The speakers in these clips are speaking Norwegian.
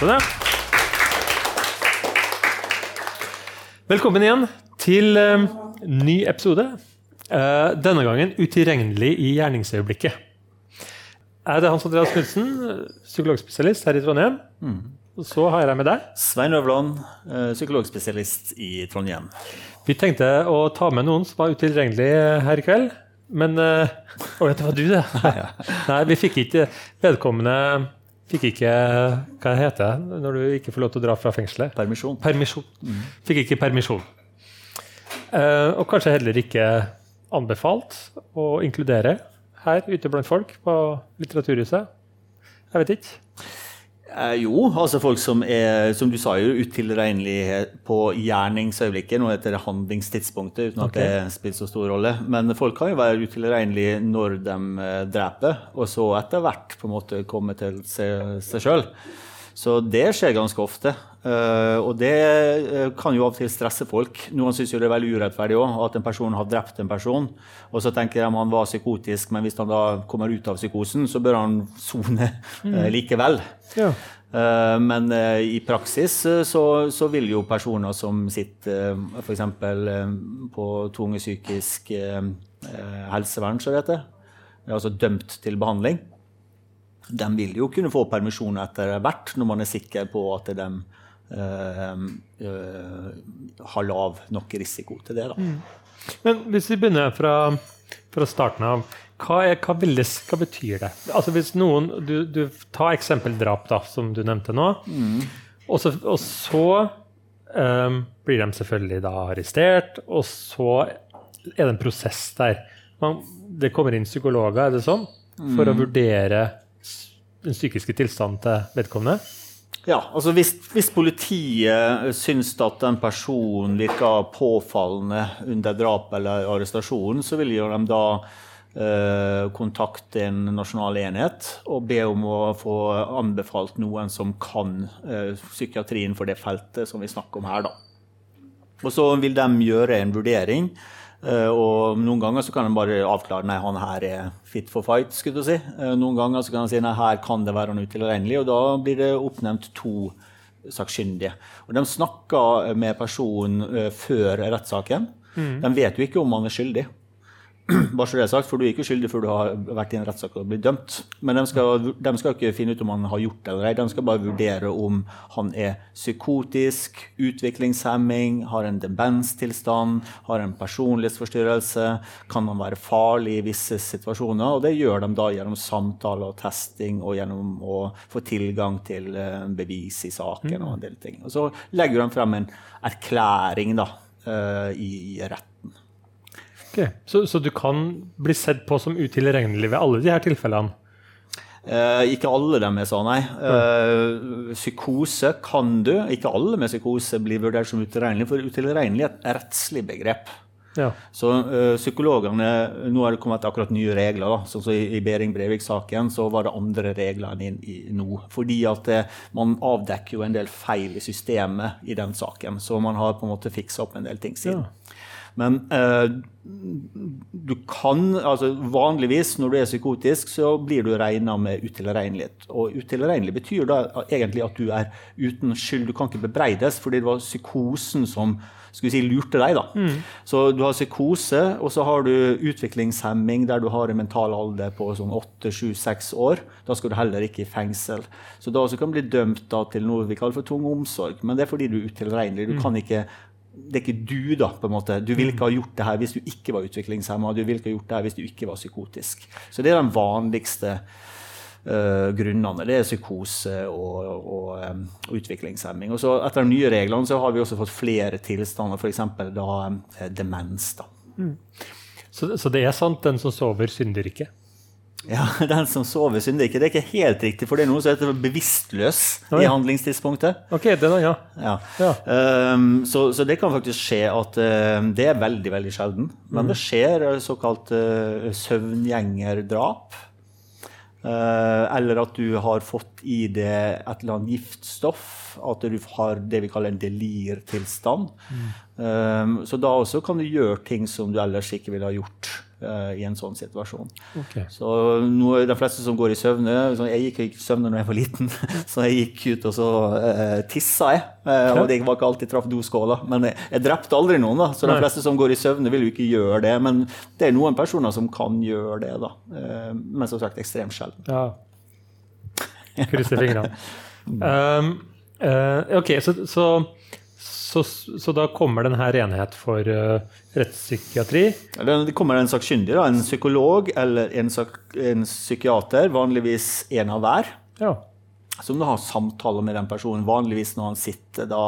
Sånn, det. Velkommen igjen til eh, ny episode. Uh, denne gangen utilregnelig i gjerningsøyeblikket. Jeg det Hans Andreas Knutsen, psykologspesialist her i Trondheim. Og så har jeg med deg. Svein Øverland, eh, psykologspesialist i Trondheim. Vi tenkte å ta med noen som var utilregnelige her i kveld. Men Å, Å, det var du, det. Nei, vi fikk ikke Vedkommende fikk ikke Hva heter det når du ikke får lov til å dra fra fengselet? Permisjon. Permisjon. Fikk ikke permisjon. Eh, og kanskje heller ikke anbefalt å inkludere her ute blant folk på Litteraturhuset. Jeg vet ikke. Eh, jo, altså folk som er, som du sa, jo utilregnelige på gjerningsøyeblikket. Nå heter det handlingstidspunktet, uten at okay. det spiller så stor rolle. Men folk kan jo være utilregnelige når de eh, dreper, og så etter hvert på en måte komme til seg, seg sjøl. Så det skjer ganske ofte. Eh, og det eh, kan jo av og til stresse folk. Noen syns det er veldig urettferdig også, at en person har drept en person. Og så tenker de han var psykotisk, men hvis han da kommer ut av psykosen, så bør han sone eh, likevel. Ja. Men i praksis så, så vil jo personer som sitter f.eks. på tunge psykisk helsevern, så det heter, altså dømt til behandling, de vil jo kunne få permisjon etter hvert, når man er sikker på at de eh, eh, har lav nok risiko til det. Da. Men hvis vi begynner fra, fra starten av, hva, er, hva, vil det, hva betyr det? Altså hvis noen, du, du Ta eksempel drap, da, som du nevnte nå. Og så, og så um, blir de selvfølgelig da arrestert, og så er det en prosess der. Man, det kommer inn psykologer, er det sånn? For å vurdere den psykiske tilstanden til vedkommende? Ja, altså hvis, hvis politiet syns at en person virker påfallende under drap eller arrestasjon, så vil de da eh, kontakte en nasjonal enhet og be om å få anbefalt noen som kan eh, psykiatrien for det feltet som vi snakker om her. da. Og så vil de gjøre en vurdering. Eh, og noen ganger så kan de bare avklare nei, han her er fit for fight. skulle du si. Eh, noen ganger så kan de si nei, her kan det være han utilregnelig. Og da blir det oppnevnt to sakkyndige. Og de snakker med personen eh, før rettssaken. De vet jo ikke om han er skyldig. Bare så det er sagt, for Du er ikke skyldig før du har vært i en rettssak og blitt dømt. Men de skal, de skal ikke finne ut om han har gjort det eller ei. De skal bare vurdere om han er psykotisk, utviklingshemming, har en demenstilstand, har en personlighetsforstyrrelse, kan han være farlig i visse situasjoner. og Det gjør de da gjennom samtale og testing og gjennom å få tilgang til eh, bevis i saken. og en del ting. Og Så legger de frem en erklæring da, eh, i retten. Ok, Så, så du kan bli sett på som utilregnelig ved alle de her tilfellene? Eh, ikke alle dem er sånn, nei. Eh, psykose kan du. Ikke alle med psykose blir vurdert som utilregnelig, for utilregnelig er et rettslig begrep. Ja. Så ø, psykologene, Nå er det kommet akkurat nye regler. da, så, så I, i Behring Breivik-saken så var det andre regler enn i, i nå. Fordi at eh, man avdekker jo en del feil i systemet i den saken. Så man har på en måte fiksa opp en del ting siden. Men eh, du kan altså Vanligvis når du er psykotisk, så blir du regna med utilregnelighet. Og utilregnelig betyr da egentlig at du er uten skyld. Du kan ikke bebreides, fordi det var psykosen som skulle si, lurte deg. da. Så du har psykose, og så har du utviklingshemming der du har en mental alder på sånn 8-7-6 år. Da skal du heller ikke i fengsel. Så da også kan du bli dømt da, til noe vi kaller for tung omsorg. Men det er fordi du er utilregnelig. Du kan ikke det er ikke du, da. på en måte. Du ville ikke ha gjort det her hvis du ikke var utviklingshemma. Du ville ikke ha gjort det her hvis du ikke var psykotisk. Så det er den vanligste uh, grunnene. Det er psykose og, og em, utviklingshemming. Og så Etter de nye reglene så har vi også fått flere tilstander, f.eks. da um, demens. da. Så, så det er sant, den som sover, synder ikke? Ja, Den som sover, synder ikke. Det er ikke helt riktig, for det er noe som heter bevisstløs i handlingstidspunktet. Ok, det er ja. Ja. Ja. Um, så, så det kan faktisk skje at uh, Det er veldig veldig sjelden. Men det skjer eh, såkalt uh, søvngjengerdrap. Uh, eller at du har fått i deg et eller annet giftstoff. At du har det vi kaller en delirtilstand. Ehm, så da også kan du gjøre ting som du ellers ikke ville ha gjort. Uh, i en sånn situasjon. Okay. Så noe, De fleste som går i søvne Jeg gikk ikke i søvne når jeg var liten, så jeg gikk ut og så uh, tissa jeg. Uh, og det var ikke alltid traff doskåla. Men jeg, jeg, drepte aldri noen, da. Så de fleste som går i søvne, vil jo ikke gjøre det. Men det er noen personer som kan gjøre det, da. men som sagt ekstremt sjelden. Ja. Krysser fingrene. Um, ok, så, så så, så, da kommer denne enhet for uh, rettspsykiatri? Det kommer en sakkyndig, en psykolog eller en, en, psykiater, vanligvis en av hver. Ja. Som da har samtaler med den personen, vanligvis når han sitter da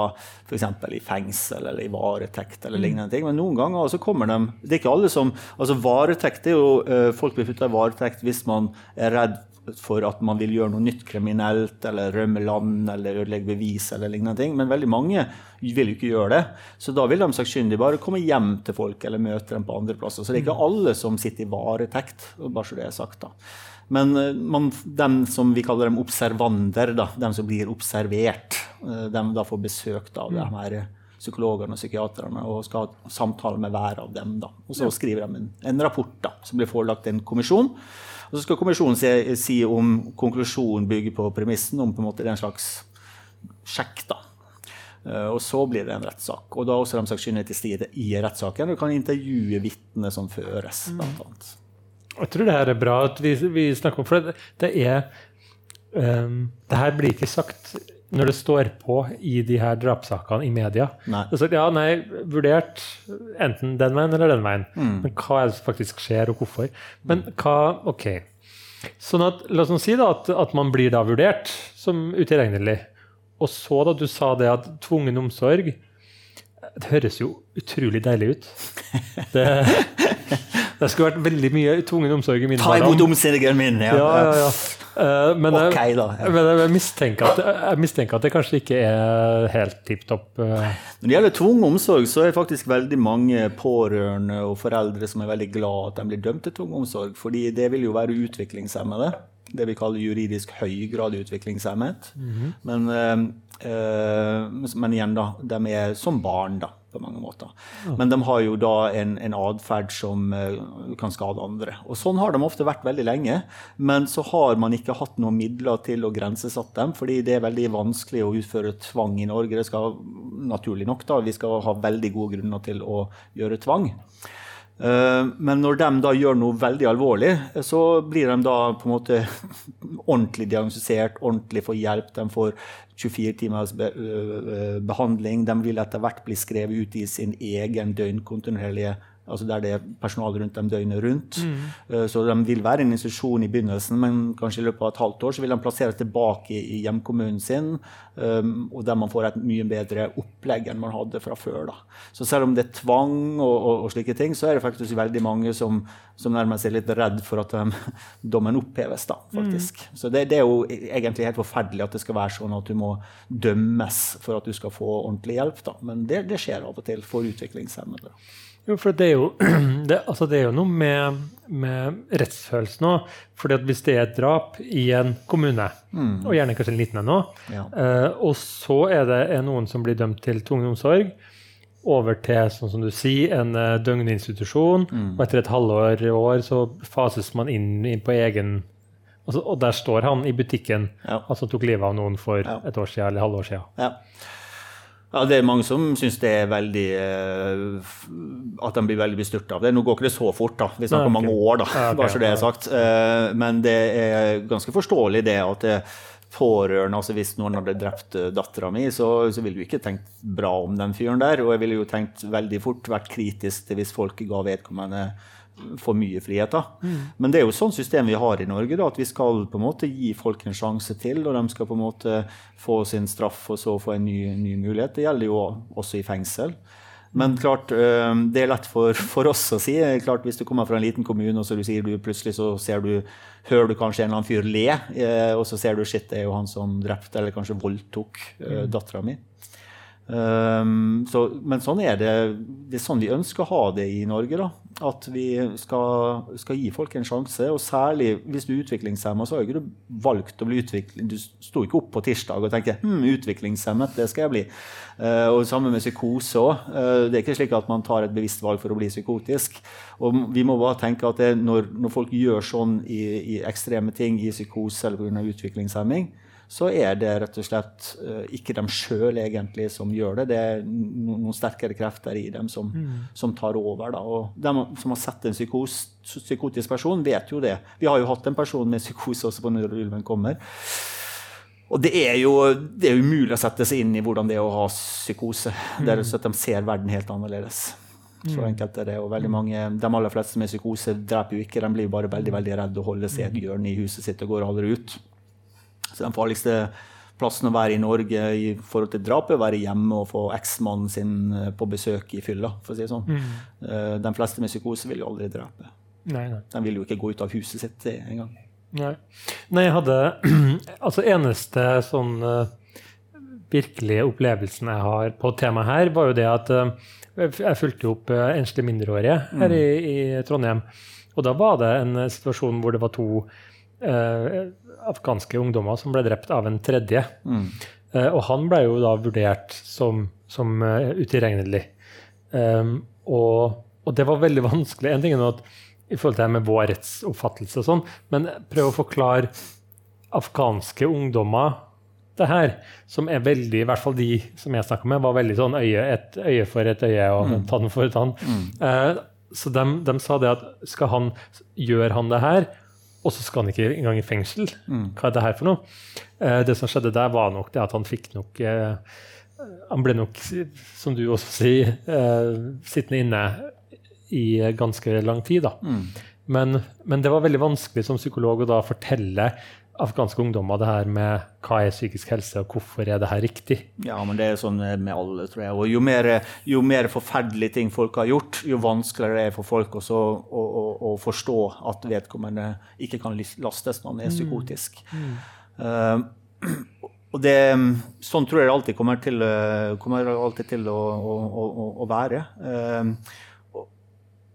f.eks. i fengsel eller i varetekt. eller mm. lignende ting. Men noen ganger så kommer de Det er ikke alle som altså Varetekt er jo uh, Folk blir putta i varetekt hvis man er redd for at man vil gjøre noe nytt kriminelt, eller rømme land, eller ødelegge bevis, eller lignende ting. Men veldig mange vil jo ikke gjøre det. Så da vil de sakkyndige bare komme hjem til folk, eller møte dem på andre plasser. Så det er ikke alle som sitter i varetekt, bare så det er sagt. da. Men eh, man, dem som vi kaller dem observander, da, dem som blir observert, eh, dem da får besøk av de her psykologene og psykiaterne og skal ha samtale med hver av dem. da. Og så skriver de en, en rapport da, som blir forelagt en kommisjon. Og så skal kommisjonen si, si om konklusjonen bygger på premissen om på en måte det er en slags sjekk. da. Uh, og så blir det en rettssak. Og da er også de sakkyndige til stede i rettssaken og kan intervjue vitner som føres. Mm. Blant annet. Jeg tror det her er bra at vi, vi snakker om For det, det er um, Det her blir ikke sagt når det står på i de her drapssakene i media. Nei. Det er sagt, ja, nei, vurdert enten den veien eller den veien. Mm. Men hva er det som faktisk skjer, og hvorfor? Men hva OK. Sånn at, La oss si da at, at man blir da vurdert som utilregnelig. Og så, da du sa det at tvungen omsorg Det høres jo utrolig deilig ut. Det, det skulle vært veldig mye tvungen omsorg i min. Ta imot omsorgen min! Ja, ja, ja. Uh, men, okay, da, ja. men jeg, mistenker at, jeg, mistenker at, det kanskje ikke er helt tipp topp. Uh. Når det gjelder tvungen omsorg, så er faktisk veldig mange pårørende og foreldre som er veldig glad at de blir dømt til tvungen omsorg, fordi det vil jo være utviklingshemmede. Det vi kaller juridisk høygradig utviklingshemmet. Mm -hmm. men, uh, men, igjen, da. De er som barn, da på mange måter. Ja. Men de har jo da en, en atferd som uh, kan skade andre. Og sånn har de ofte vært veldig lenge. Men så har man ikke hatt noen midler til å grensesette dem, fordi det er veldig vanskelig å utføre tvang i Norge. Det skal naturlig nok da, Vi skal ha veldig gode grunner til å gjøre tvang. Eh, men når de da gjør noe veldig alvorlig, så blir de da på en måte ordentlig diagnostisert, ordentlig får hjelp. De får 24 timers behandling. De vil etter hvert bli skrevet ut i sin egen døgnkontinuerlige altså der det er personal rundt dem døgnet rundt. Mm. Uh, så de vil være en institusjon i begynnelsen, men kanskje i løpet av et halvt år så vil de plasseres tilbake i, hjemkommunen sin, um, og der man får et mye bedre opplegg enn man hadde fra før. Da. Så selv om det er tvang og, og, og slike ting, så er det faktisk veldig mange som, som nærmest er litt redd for at um, dommen oppheves. da, faktisk. Mm. Så det, det, er jo egentlig helt forferdelig at det skal være sånn at du må dømmes for at du skal få ordentlig hjelp. da, Men det, det skjer av og til for utviklingshemmede. Jo, for det er jo, det, altså det er jo noe med, med rettsfølelsen òg. For hvis det er et drap i en kommune, mm. og gjerne kanskje en liten en òg, ja. uh, og så er det er noen som blir dømt til tvungen omsorg, over til sånn som du sier, en uh, døgninstitusjon, mm. og etter et halvår i år så fases man inn, inn på egen altså, Og der står han i butikken, ja. altså tok livet av noen for ja. et år siden eller halvår siden. Ja. Ja, Det er mange som syns det er veldig uh, At de blir veldig bestyrta av det. Nå går ikke det så fort, da. Vi snakker om mange år, da, bare så det er sagt. Uh, men det er ganske forståelig det at det pårørende altså Hvis noen hadde drept dattera mi, så, så ville vi ikke tenkt bra om den fyren der. Og jeg ville jo tenkt veldig fort vært kritisk til hvis folk ga vedkommende for mye friheter. Mm. Men det er jo sånn system vi har i Norge, da, at vi skal på en måte gi folk en sjanse til. Og de skal på en måte få sin straff og så få en ny, ny mulighet. Det gjelder jo også i fengsel. Men klart, det er lett for, for, oss å si. Klart, Hvis du kommer fra en liten kommune og så du sier du plutselig så ser du, hører du kanskje en eller annen fyr le, eh, og så ser du shit, det er jo han som drepte eller kanskje voldtok mm. dattera mi. Um, så, men sånn er det. Det er sånn vi ønsker å ha det i Norge. da. At vi skal, skal, gi folk en sjanse. Og særlig hvis du er utviklingshemma, så har ikke du valgt å bli utvikling. Du sto ikke opp på tirsdag og tenkte hm, utviklingshemmet, det skal jeg bli. Uh, og sammen med psykose òg. Uh, det er ikke slik at man tar et bevisst valg for å bli psykotisk. Og vi må bare tenke at når, når, folk gjør sånn i, i ekstreme ting i psykose eller pga. utviklingshemming, så er det rett og slett uh, ikke dem sjøl egentlig som gjør det. Det er noen sterkere krefter i dem som, mm. som tar over. Da. Og de som har sett en psykos, psykotisk person, vet jo det. Vi har jo hatt en person med psykose også på Når ulven kommer. Og det er jo det er umulig å sette seg inn i hvordan det er å ha psykose. Mm. Det er så at De ser verden helt annerledes. Så mm. enkelt er det. Og veldig mange, De aller fleste med psykose dreper jo ikke, de blir bare veldig veldig redde og holder seg i et hjørne i huset sitt og går aldri ut. Så den farligste plassen å være i Norge i forhold til drap å være hjemme og få eksmannen sin eh, på besøk i fylla. for å si det sånn. Mm. Eh, de fleste med psykose vil jo aldri drepe. Nei, nei. De vil jo ikke gå ut av huset sitt engang. Nei. nei, jeg hadde Altså, eneste sånn uh, virkelige opplevelsen jeg har på temaet her, var jo det at jeg fulgte opp enslige mindreårige her mm. i, i, Trondheim. Og da var det en situasjon hvor det var to uh, afghanske ungdommer som ble drept av en tredje. Mm. Eh, og han ble jo da vurdert som, som uh, utilregnelig. Um, og, og, det var veldig vanskelig. En ting er at i forhold til det med vår rettsoppfattelse og sånn, men prøv å forklare afghanske ungdommer det her, som er veldig, i hvert fall de som jeg snakka med, var veldig sånn øye, et øye for et øye og mm. tann for tann. Mm. Uh, så de, de, sa det at skal han, gjør han det her, og så skal han ikke engang i fengsel. Mm. Hva er det her for noe? Eh, det som skjedde der, var nok det at han fikk nok eh, Han ble nok, som du også sier, eh, sittende inne i ganske lang tid. da. Mm. Men, men, det var veldig vanskelig som psykolog å da fortelle afghanske ungdommer det her med hva er psykisk helse, og hvorfor er det her riktig? Ja, men det er sånn med alle, tror jeg. Og jo mer, jo mer forferdelige ting folk har gjort, jo vanskeligere det er for folk også å, å, å, forstå at vedkommende ikke kan lastes når han er mm. psykotisk. Mm. Mm. Uh, og det, sånn tror jeg det alltid kommer til, kommer alltid til å, å være. Uh,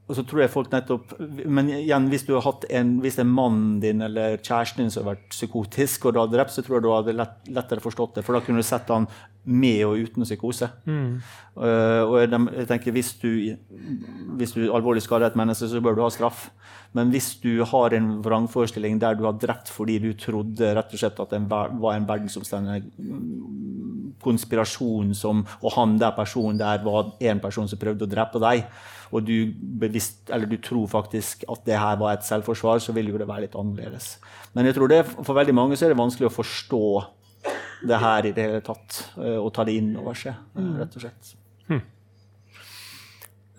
og så tror jeg folk nettopp, Men igjen, hvis du har hatt en, hvis en mannen din eller kjæresten din som har vært psykotisk, og du hadde drept, så tror jeg du hadde lett, lettere forstått det. For da kunne du sett han med og uten psykose. Mm. Uh, og jeg, tenker, hvis du, hvis du alvorlig skader et menneske, så bør du ha straff. Men hvis du har en vrangforestilling der du har drept fordi du trodde rett og slett at det var en verdensomstendig konspirasjon som, og han der personen der var en person som prøvde å drepe deg, og du, bevisst, du, tror faktisk at det her var et selvforsvar, så vil jo det være litt annerledes. Men jeg tror det, for veldig mange så er det vanskelig å forstå det her i det hele tatt, eh, og ta det inn over seg, eh, mm. rett og slett. Hmm.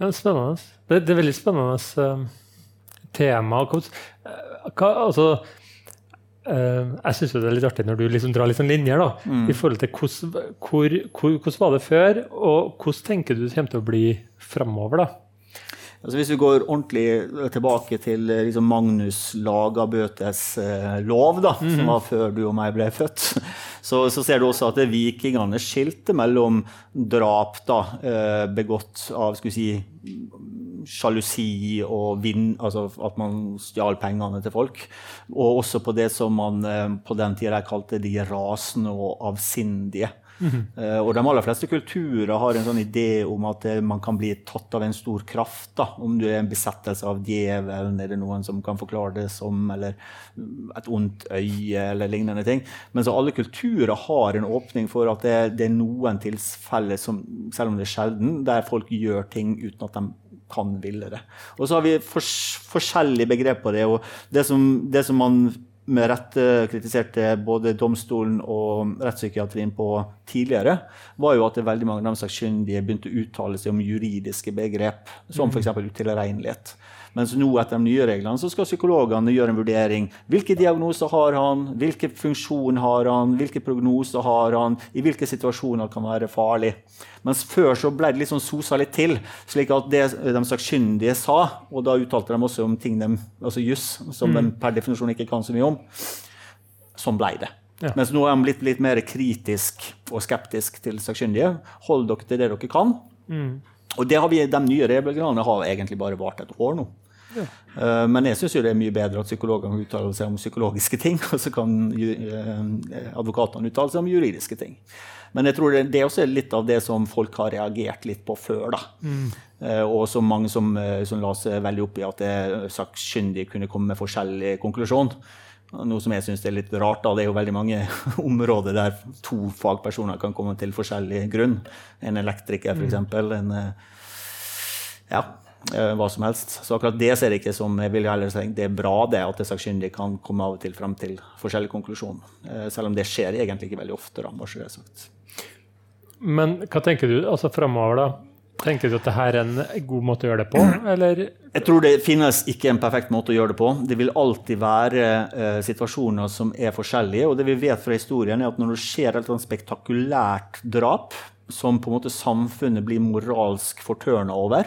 Ja, spennende. Det, det, er veldig spennende uh, tema. Hva, altså, jeg syns det er litt artig når du liksom drar litt sånn linjer. da, mm. i forhold til hvordan, hvor, hvor, hvordan var det før, og hvordan tenker du det kommer til å bli framover? da? Altså hvis vi går ordentlig tilbake til eh, liksom Magnus Lagabøtes eh, lov, da, mm. som var før du og meg ble født, så, så ser du også at vikingene skilte mellom drap da, eh, begått av skulle si, sjalusi og vinn, altså at man stjal pengene til folk, og også på det som man eh, på den tida kalte de rasende og avsindige. Uh, og de aller fleste kulturer har en sånn idé om at uh, man kan bli tatt av en stor kraft. Da. Om du er en besettelse av djevelen, er det noen som kan forklare det som, eller et ondt øye, eller lignende ting. Men så alle kulturer har en åpning for at det, det er noen tilfeller, som, selv om det er sjelden, der folk gjør ting uten at de kan ville det. Og så har vi fors forskjellige begrep på det. og det som, det som man med rette kritiserte både domstolen og rettspsykiatrien på tidligere, var jo at veldig mange av de sakkyndige begynte å uttale seg om juridiske begrep, som f.eks. utilregnelighet. Mens nå etter de nye reglene så skal psykologene gjøre en vurdering. Hvilke diagnoser har han? Hvilken funksjon har han? Hvilke prognoser har han? I hvilke situasjoner kan være farlig? Mens før så ble det litt sånn sosa litt til. slik at det de sakkyndige sa, og da uttalte de også om ting de, altså juss, som mm. de per definisjon ikke kan så mye om, sånn ble det. Ja. Mens nå er de blitt litt mer kritisk og skeptisk til sakkyndige. Hold dere til det dere kan. Mm. Og det har vi, de nye reglene har egentlig bare vart et år nå. Ja. Uh, men jeg syns det er mye bedre at psykologene uttaler seg om psykologiske ting, og så kan uh, advokatene uttale seg om juridiske ting. Men jeg tror det, det er også litt av det som folk har reagert litt på før. da. Mm. Uh, og så mange som, som la seg veldig opp i at sakkyndige kunne komme med forskjellig konklusjon. Noe som jeg syns er litt rart. da, Det er jo veldig mange områder der to fagpersoner kan komme til forskjellig grunn. En elektriker, f.eks. Mm. En ja, eh, hva som helst. Så akkurat det ser jeg ikke som jeg vil heller si, Det er bra det at det sakkyndige kan komme av og til frem til forskjellig konklusjon. Eh, selv om det skjer egentlig ikke veldig ofte. da, bare så det er sagt. Men hva tenker du altså framover, da? Tenker du at dette er en god måte å gjøre det på, eller? Jeg tror det finnes ikke en perfekt måte å gjøre det på. Det vil alltid være uh, situasjoner som er forskjellige. Og det vi vet fra historien, er at når det skjer et spektakulært drap, som på en måte samfunnet blir moralsk fortørna over,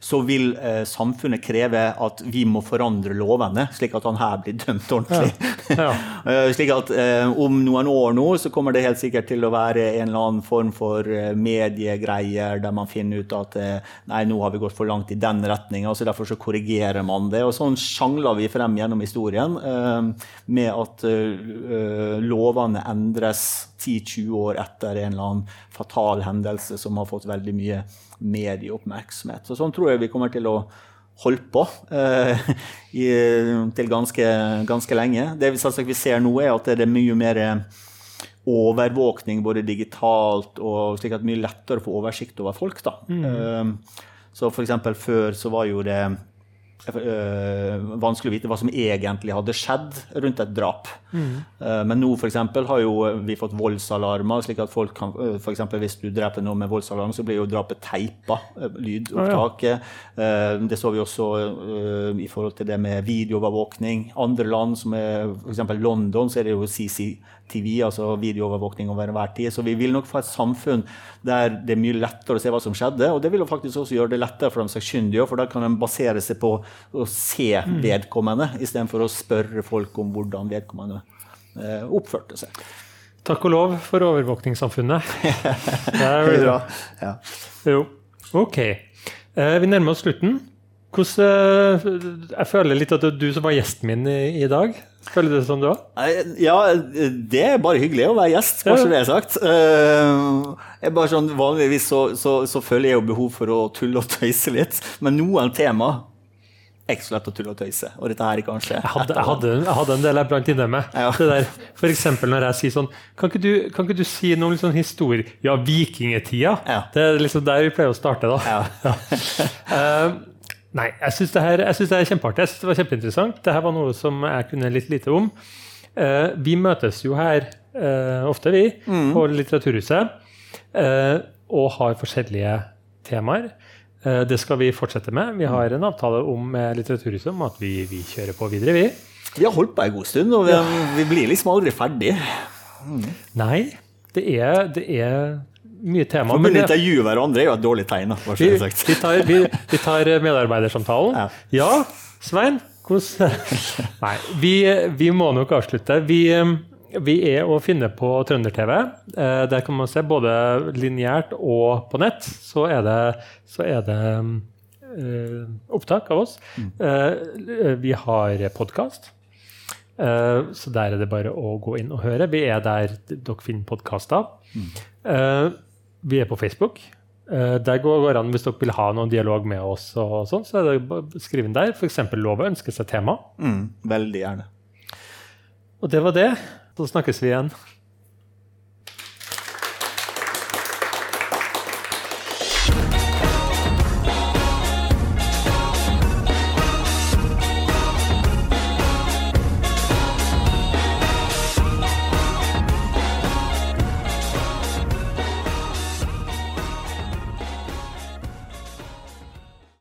så vil eh, samfunnet kreve at vi må forandre lovene, slik at han her blir dømt ordentlig. Ja. Ja. Eh, slik at eh, Om noen år nå så kommer det helt sikkert til å være en eller annen form for eh, mediegreier der man finner ut at eh, nei, nå har vi gått for langt i den retninga, så derfor så korrigerer man det. Og sånn sjangler vi frem gjennom historien eh, med at lovene endres 10-20 år etter en eller annen fatal hendelse som har fått veldig mye medieoppmerksomhet. Så sånn tror jeg vi kommer til å holde på eh, i, til ganske, ganske, lenge. Det vi, vi ser nå, er at det er mye mer overvåkning både digitalt og slik at det er mye lettere å få oversikt over folk. da. Mm. Eh, så for eksempel før så var jo det vanskelig å vite hva som egentlig hadde skjedd rundt et drap. Mm. Uh, men nå for har jo vi fått voldsalarmer, slik at folk kan uh, for eksempel, Hvis du dreper noe med voldsalarm, så blir jo drapet teipa, lydopptaket. Ah, ja. det så vi også i forhold til det med videoovervåkning. Andre land, som er f.eks. London, så er det jo CC TV, altså videoovervåkning over enhver tid. Så vi vil nok få et samfunn der det er mye lettere å se hva som skjedde. Og det vil jo faktisk også gjøre det lettere for de sakkyndige, for da kan de basere seg på å se mm. vedkommende, istedenfor å spørre folk om hvordan vedkommende eh, oppførte seg. Takk og lov for overvåkningssamfunnet. Det er bra. Ja. Jo. Ok. Eh, vi nærmer oss slutten. Hvordan, eh, jeg føler litt at det er du som var gjesten min i, i dag. Føler du det som du òg? Ja, det er bare hyggelig å være gjest, kanskje ja. det er sagt. Jeg bare sånn, vanligvis så, så, så, føler jeg jo behov for å tulle og tøyse litt. Men noen tema så lett å tulle og tøyse. Og dette her kanskje Jeg hadde, jeg hadde, jeg hadde en del jeg brant inne med. Ja. Det der, for eksempel når jeg sier sånn Kan ikke du, kan ikke du si noen sånn historie Ja, vikingtida. Ja. Det er liksom der vi pleier å starte, da. Ja. uh, Nei, jeg syns det, det, er kjempeartig. Jeg synes det var kjempeinteressant. Dette var noe som jeg kunne litt lite om. Uh, vi møtes jo her uh, ofte, vi, mm. på Litteraturhuset, uh, og har forskjellige temaer. Det skal vi fortsette med. Vi har en avtale om Litteraturhuset om at vi, vi, kjører på videre, vi. Vi har holdt på en god stund, og vi, ja. vi blir liksom aldri ferdig. Mm. Nei, det er, det er mye tema. For å intervjue hverandre er jo et dårlig tegn. Vi, vi, tar, vi, vi, tar, medarbeidersamtalen. Ja, ja Svein? Hvordan Nei, vi, må nok avslutte. Vi, er å finne på Trønder-TV. Eh, der kan man se både lineært og på nett. Så er det, så er det uh, opptak av oss. Mm. Uh, vi har podkast. Uh, så der er det bare å gå inn og høre. Vi er der dere finner podkaster. Mm. Vi er på Facebook. Der går det an, Hvis dere vil ha noen dialog med oss, og sånn, så er det skriv inn der. F.eks. lov å ønske seg tema. Mm, veldig gjerne. Og det var det. Så snakkes vi igjen.